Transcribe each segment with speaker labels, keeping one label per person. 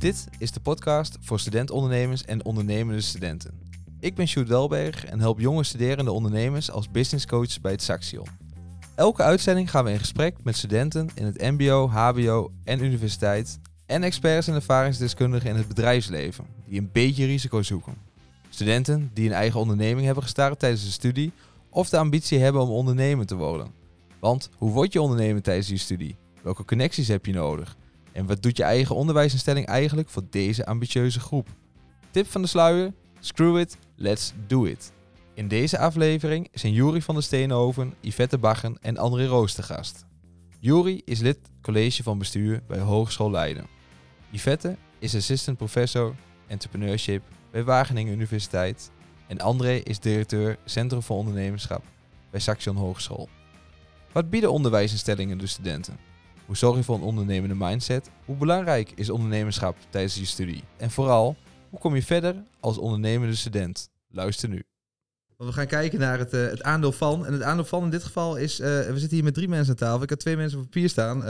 Speaker 1: Dit is de podcast voor studentondernemers en ondernemende studenten. Ik ben Sjoerd Welberg en help jonge studerende ondernemers als businesscoach bij het Saxion. Elke uitzending gaan we in gesprek met studenten in het mbo, hbo en universiteit en experts en ervaringsdeskundigen in het bedrijfsleven die een beetje risico zoeken. Studenten die een eigen onderneming hebben gestart tijdens de studie of de ambitie hebben om ondernemer te worden. Want hoe word je ondernemer tijdens je studie? Welke connecties heb je nodig? En wat doet je eigen onderwijsinstelling eigenlijk voor deze ambitieuze groep? Tip van de sluier: screw it, let's do it. In deze aflevering zijn Juri van der Steenhoven, Yvette Baggen en André Roos te gast. Juri is lid college van bestuur bij Hogeschool Leiden. Yvette is assistant professor entrepreneurship bij Wageningen Universiteit. En André is directeur Centrum voor Ondernemerschap bij Saxion Hogeschool. Wat bieden onderwijsinstellingen de studenten? Hoe zorg je voor een ondernemende mindset? Hoe belangrijk is ondernemerschap tijdens je studie? En vooral, hoe kom je verder als ondernemende student? Luister nu. We gaan kijken naar het, uh, het aandeel van. En het aandeel van in dit geval is, uh, we zitten hier met drie mensen aan tafel. Ik heb twee mensen op papier staan. Uh,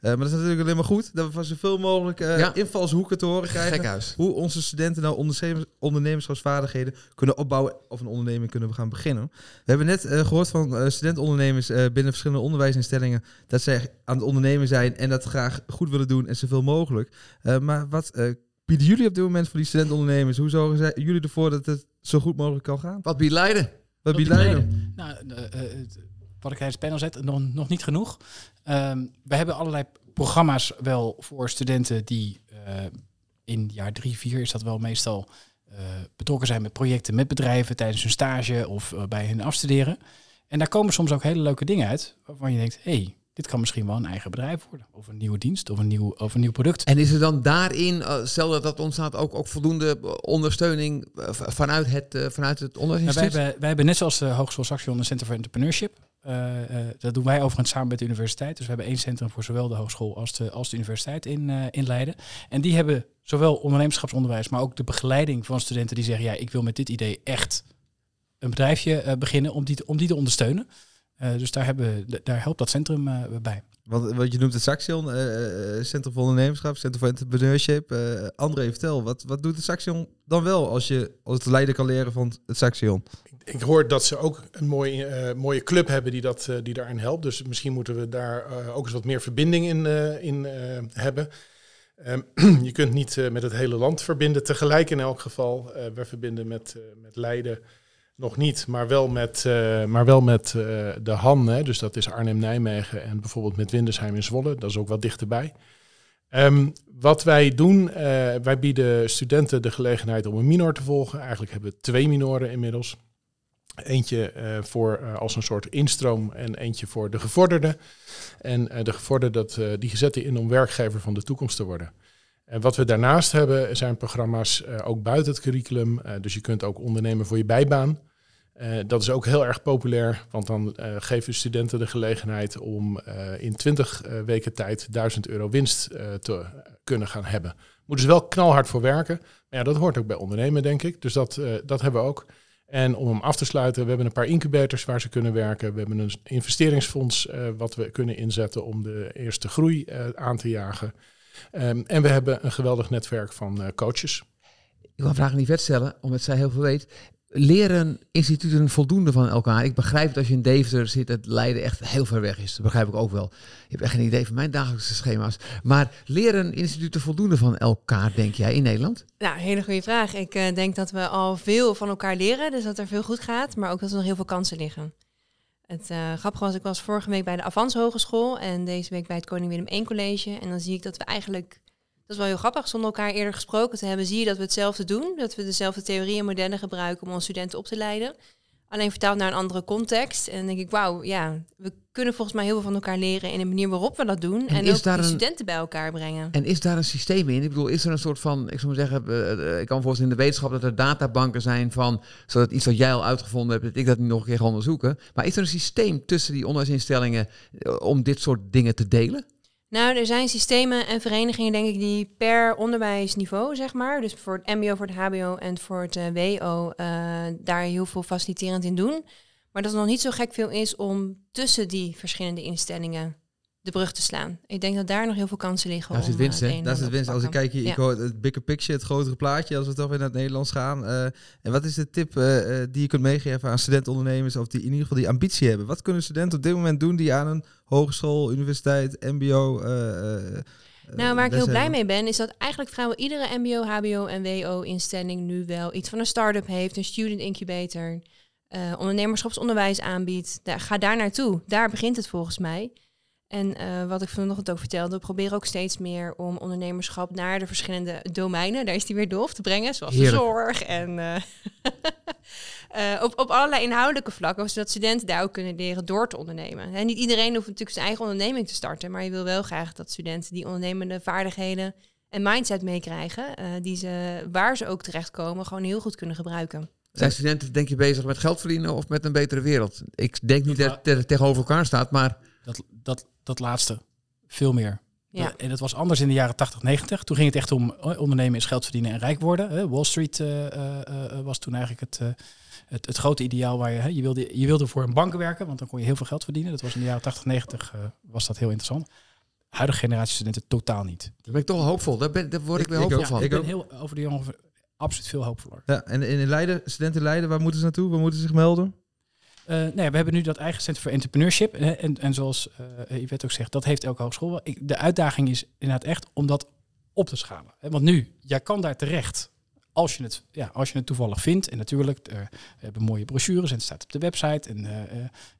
Speaker 1: maar dat is natuurlijk alleen maar goed. Dat we van zoveel mogelijk ja. invalshoeken te horen krijgen.
Speaker 2: Gekhuis.
Speaker 1: Hoe onze studenten nou ondernemerschapsvaardigheden kunnen opbouwen of een onderneming kunnen gaan beginnen. We hebben net gehoord van studentondernemers binnen verschillende onderwijsinstellingen dat zij aan het ondernemen zijn en dat graag goed willen doen en zoveel mogelijk. maar wat bieden jullie op dit moment voor die studentondernemers? Hoe zorgen zij, jullie ervoor dat het zo goed mogelijk kan gaan?
Speaker 2: Wat biedt Leiden?
Speaker 1: Wat biedt Leiden?
Speaker 3: Nou, uh, wat ik tijdens het panel zet, nog, nog niet genoeg. Um, we hebben allerlei programma's wel voor studenten die uh, in jaar drie, vier is dat wel meestal uh, betrokken zijn met projecten met bedrijven tijdens hun stage of bij hun afstuderen. En daar komen soms ook hele leuke dingen uit waarvan je denkt, hé, hey, dit kan misschien wel een eigen bedrijf worden. Of een nieuwe dienst of een nieuw, of een nieuw product.
Speaker 2: En is er dan daarin, uh, stel dat dat ontstaat, ook, ook voldoende ondersteuning uh, vanuit het, vanuit het onderwijsinstituut?
Speaker 3: wij, hebben, wij hebben net zoals de Hogeschool Saxion een Center for Entrepreneurship. dat doen wij overigens samen met de universiteit. Dus we hebben één centrum voor zowel de hogeschool als de, als de universiteit in, in Leiden. En die hebben zowel ondernemerschapsonderwijs, maar ook de begeleiding van studenten die zeggen, ja, ik wil met dit idee echt een bedrijfje beginnen om die, om die te ondersteunen. Uh, dus daar, hebben, daar helpt dat centrum uh, bij.
Speaker 1: Wat, wat je noemt het Saxion, uh, Centrum voor Ondernemerschap, Centrum voor Entrepreneurship. André, vertel, wat, wat doet het Saxion dan wel als je als het leiden kan leren van het Saxion?
Speaker 4: Ik, ik hoor dat ze ook een mooie, mooie club hebben die, dat, die daarin helpt. Dus misschien moeten we daar ook eens wat meer verbinding in, in hebben. Um, je kunt niet met het hele land verbinden tegelijk in elk geval. we verbinden met, met Leiden nog niet, maar wel met, uh, maar wel met uh, de Han. Hè, dus dat is Arnhem-Nijmegen en bijvoorbeeld met Windesheim in Zwolle. Dat is ook wat dichterbij. Um, wat wij doen, uh, wij bieden studenten de gelegenheid om een minor te volgen. Eigenlijk hebben we twee minoren inmiddels. Eentje voor als een soort instroom en eentje voor de gevorderde. En de gevorderde, dat, die zetten in om werkgever van de toekomst te worden. En wat we daarnaast hebben zijn programma's ook buiten het curriculum. dus je kunt ook ondernemen voor je bijbaan. Uh, dat is ook heel erg populair, want dan uh, geven studenten de gelegenheid om uh, in 20 weken tijd 1000 euro winst te kunnen gaan hebben. Moeten ze wel knalhard voor werken, maar ja, dat hoort ook bij ondernemen, denk ik. Dus dat, dat hebben we ook. En om hem af te sluiten, we hebben een paar incubators waar ze kunnen werken. We hebben een investeringsfonds wat we kunnen inzetten om de eerste groei aan te jagen. Um, en we hebben een geweldig netwerk van coaches.
Speaker 2: Ik wil een vraag niet vet stellen, omdat zij heel veel weet leren instituten voldoende van elkaar? Ik begrijp dat als je in Deventer zit, het Leiden echt heel ver weg is. Dat begrijp ik ook wel. Je hebt echt geen idee van mijn dagelijkse schema's. Maar leren instituten voldoende van elkaar, denk jij, in Nederland?
Speaker 5: Nou, hele goede vraag. Ik uh, denk dat we al veel van elkaar leren, dus dat er veel goed gaat, maar ook dat er nog heel veel kansen liggen. Het uh, grappige was, ik was vorige week bij de Avans Hogeschool en deze week bij het Koning Willem I College. En dan zie ik dat we eigenlijk is wel heel grappig. Zonder elkaar eerder gesproken te hebben, zie je dat we hetzelfde doen. Dat we dezelfde theorieën en modellen gebruiken om onze studenten op te leiden. Alleen vertaald naar een andere context. En dan denk ik, wauw, ja, we kunnen volgens mij heel veel van elkaar leren in de manier waarop we dat doen. En, en ook de studenten bij elkaar brengen.
Speaker 2: En is daar een systeem in? Ik bedoel, is er een soort van, ik zou maar zeggen, uh, ik kan voorstellen in de wetenschap dat er databanken zijn van, zodat iets wat jij al uitgevonden hebt, dat ik dat niet nog een keer ga onderzoeken. Maar is er een systeem tussen die onderwijsinstellingen uh, om dit soort dingen te delen?
Speaker 5: Nou, er zijn systemen en verenigingen, denk ik, die per onderwijsniveau, zeg maar, dus voor het MBO, voor het HBO en voor het uh, WO, uh, daar heel veel faciliterend in doen. Maar dat er nog niet zo gek veel is om tussen die verschillende instellingen de brug te slaan. Ik denk dat daar nog heel veel kansen liggen.
Speaker 2: Daar zit winst,
Speaker 5: eh,
Speaker 2: hè?
Speaker 1: is het
Speaker 5: ander
Speaker 1: winst. Als ik kijk, hier, ik hoor het bigger picture, het grotere plaatje, als we toch weer naar het Nederlands gaan. Eh, en wat is de tip eh, die je kunt meegeven aan studentondernemers, of die in ieder geval die ambitie hebben? Wat kunnen studenten op dit moment doen die aan een hogeschool, universiteit, mbo...
Speaker 5: Nou, waar ik heel blij mee ben, is dat eigenlijk vrijwel iedere MBO, HBO en WO-instelling nu wel iets van een start-up heeft, een student incubator, ondernemerschapsonderwijs aanbiedt. Daar, ga daar naartoe. Daar begint het volgens mij. En eh, wat ik vanochtend ook vertelde, we proberen ook steeds meer om ondernemerschap naar de verschillende domeinen, daar is die weer doof, te brengen. Zoals
Speaker 2: Heerlijk.
Speaker 5: de zorg en eh, eh, op, op allerlei inhoudelijke vlakken, zodat studenten daar ook kunnen leren door te ondernemen. En niet iedereen hoeft natuurlijk zijn eigen onderneming te starten, maar je wil wel graag dat studenten die ondernemende vaardigheden en mindset meekrijgen, die ze, waar ze ook terechtkomen, gewoon heel goed kunnen gebruiken.
Speaker 2: Zijn studenten, denk je, bezig met geld verdienen of met een betere wereld? Ik denk niet dat het tegenover elkaar staat, maar
Speaker 3: Dat, dat, dat laatste. Veel meer.
Speaker 5: Ja.
Speaker 3: En dat was anders in de jaren 80, 90. Toen ging het echt om eh, ondernemen is geld verdienen en rijk worden. hè. Wall Street eh, eh, eh, was toen eigenlijk het, eh, het, het grote ideaal waar je, hè, je, wilde, je wilde voor een bank werken, want dan kon je heel veel geld verdienen. Dat was in de jaren 80, 90 eh, was dat heel interessant. Huidige generatie studenten totaal niet.
Speaker 2: daar ben ik toch hoopvol. Daar, ben, daar word ik,
Speaker 1: Ik-
Speaker 2: weer
Speaker 1: ik
Speaker 2: hoopvol van.
Speaker 3: ik ben heel over de jongen absoluut veel hoopvoller.
Speaker 1: Ja, en in Leiden, studenten Leiden, waar moeten ze naartoe? Waar moeten ze zich melden?
Speaker 3: Eh, nee, we hebben nu dat eigen Center voor Entrepreneurship. en, en zoals uh, Yvette ook zegt, dat heeft elke hogeschool wel. De uitdaging is inderdaad echt om dat op te schalen. Want nu, jij kan daar terecht als je het, ja, als je het toevallig vindt. En natuurlijk, eh, we hebben mooie brochures en het staat op de website. En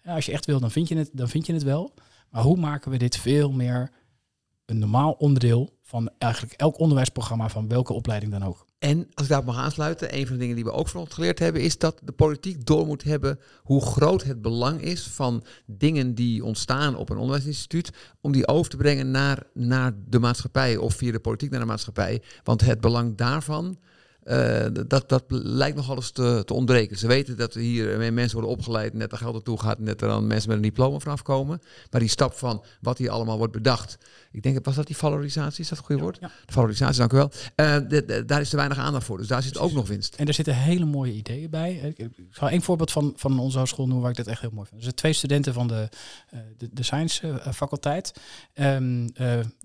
Speaker 3: ja, als je echt wil, dan vind, je het, dan vind je het wel. Maar hoe maken we dit veel meer een normaal onderdeel van eigenlijk elk onderwijsprogramma van welke opleiding dan ook?
Speaker 2: En als ik daarop mag aansluiten, een van de dingen die we ook van ons geleerd hebben, is dat de politiek door moet hebben hoe groot het belang is van dingen die ontstaan op een onderwijsinstituut, om die over te brengen naar, naar de maatschappij of via de politiek naar de maatschappij. Want het belang daarvan, eh, dat, dat lijkt nogal eens te, te ontbreken. Ze weten dat er hier mensen worden opgeleid, net er geld naartoe gaat, net er dan mensen met een diploma vanaf komen. Maar die stap van wat hier allemaal wordt bedacht, ik denk, was dat die valorisatie, is dat het goede woord?
Speaker 3: Ja.
Speaker 2: Valorisatie, dank u wel. Eh, de- de- daar is te weinig aandacht voor, dus daar zit ook nog winst.
Speaker 3: En er zitten hele mooie ideeën bij. Ik zal één voorbeeld van, van onze hogeschool noemen waar ik dat echt heel mooi vind. Er zijn twee studenten van de, eh, de, de science eh, faculteit. Eh,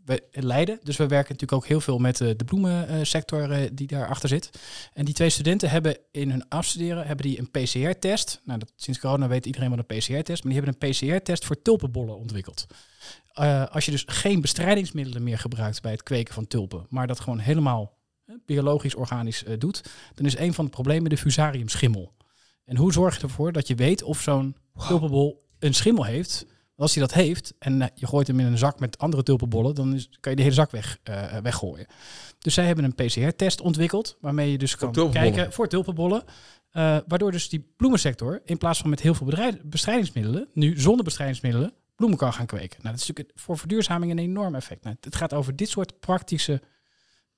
Speaker 3: we Leiden. Dus we werken natuurlijk ook heel veel met eh, de bloemensector eh, die daarachter zit. En die twee studenten hebben in hun afstuderen hebben die een PCR-test. Nou, dat, sinds corona weet iedereen wat een PCR-test. Maar die hebben een PCR-test voor tulpenbollen ontwikkeld. Eh, als je dus geen bestrijdingsmiddelen meer gebruikt bij het kweken van tulpen, maar dat gewoon helemaal biologisch, organisch eh, doet, dan is een van de problemen de fusariumschimmel. En hoe zorg je ervoor dat je weet of zo'n tulpenbol een schimmel heeft? Als hij dat heeft en eh, je gooit hem in een zak met andere tulpenbollen, dan is, kan je de hele zak weg, eh, weggooien. Dus zij hebben een PCR-test ontwikkeld, waarmee je dus kan kijken voor tulpenbollen. waardoor dus die bloemensector, in plaats van met heel veel bestrijdingsmiddelen, nu zonder bestrijdingsmiddelen bloemen kan gaan kweken. Nou, dat is natuurlijk voor verduurzaming een enorm effect. Nou, het gaat over dit soort praktische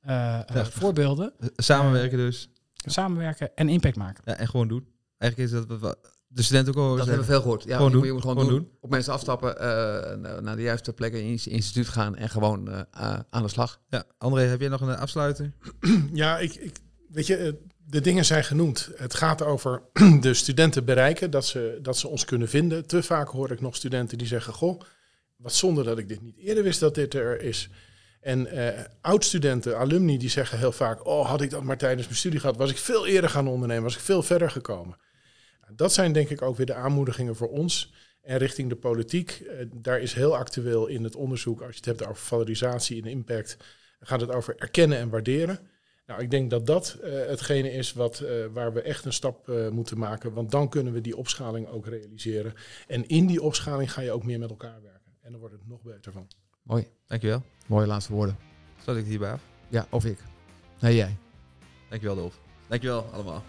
Speaker 1: Ja.
Speaker 3: voorbeelden.
Speaker 1: Samenwerken dus.
Speaker 3: Samenwerken en impact maken.
Speaker 1: Ja, en gewoon doen. Eigenlijk is dat de studenten ook al
Speaker 2: Dat
Speaker 1: zeggen.
Speaker 2: hebben we veel gehoord. Ja,
Speaker 1: Gewoon
Speaker 2: je,
Speaker 1: doen.
Speaker 2: moet- je moet gewoon,
Speaker 1: Gewoon
Speaker 2: doen. Op mensen afstappen, eh, naar de juiste plekken in het instituut gaan en gewoon eh, eh, aan de slag.
Speaker 1: Ja, André, heb jij nog een afsluiter?
Speaker 4: Ja, ik, ik, weet je, eh, de dingen zijn genoemd. Het gaat over de studenten bereiken, dat ze, dat ze ons kunnen vinden. Te vaak hoor ik nog studenten die zeggen, goh, wat zonde dat ik dit niet eerder wist dat dit er is. En eh, oud-studenten, alumni, die zeggen heel vaak, oh, had ik dat maar tijdens mijn studie gehad, was ik veel eerder gaan ondernemen, was ik veel verder gekomen. Nou, Dat zijn denk ik ook weer de aanmoedigingen voor ons en richting de politiek. Eh, daar is heel actueel in het onderzoek, als je het hebt over valorisatie en impact, gaat het over erkennen en waarderen. Nou, ik denk dat dat eh, hetgene is wat, eh, waar we echt een stap eh, moeten maken. Want dan kunnen we die opschaling ook realiseren. En in die opschaling ga je ook meer met elkaar werken. En dan wordt het nog beter van.
Speaker 2: Mooi.
Speaker 1: Dankjewel.
Speaker 2: Mooie laatste woorden.
Speaker 1: Sluit ik het hierbij af.
Speaker 2: Ja, of ik. Nee, jij.
Speaker 1: Dankjewel, Dolf. Dankjewel allemaal.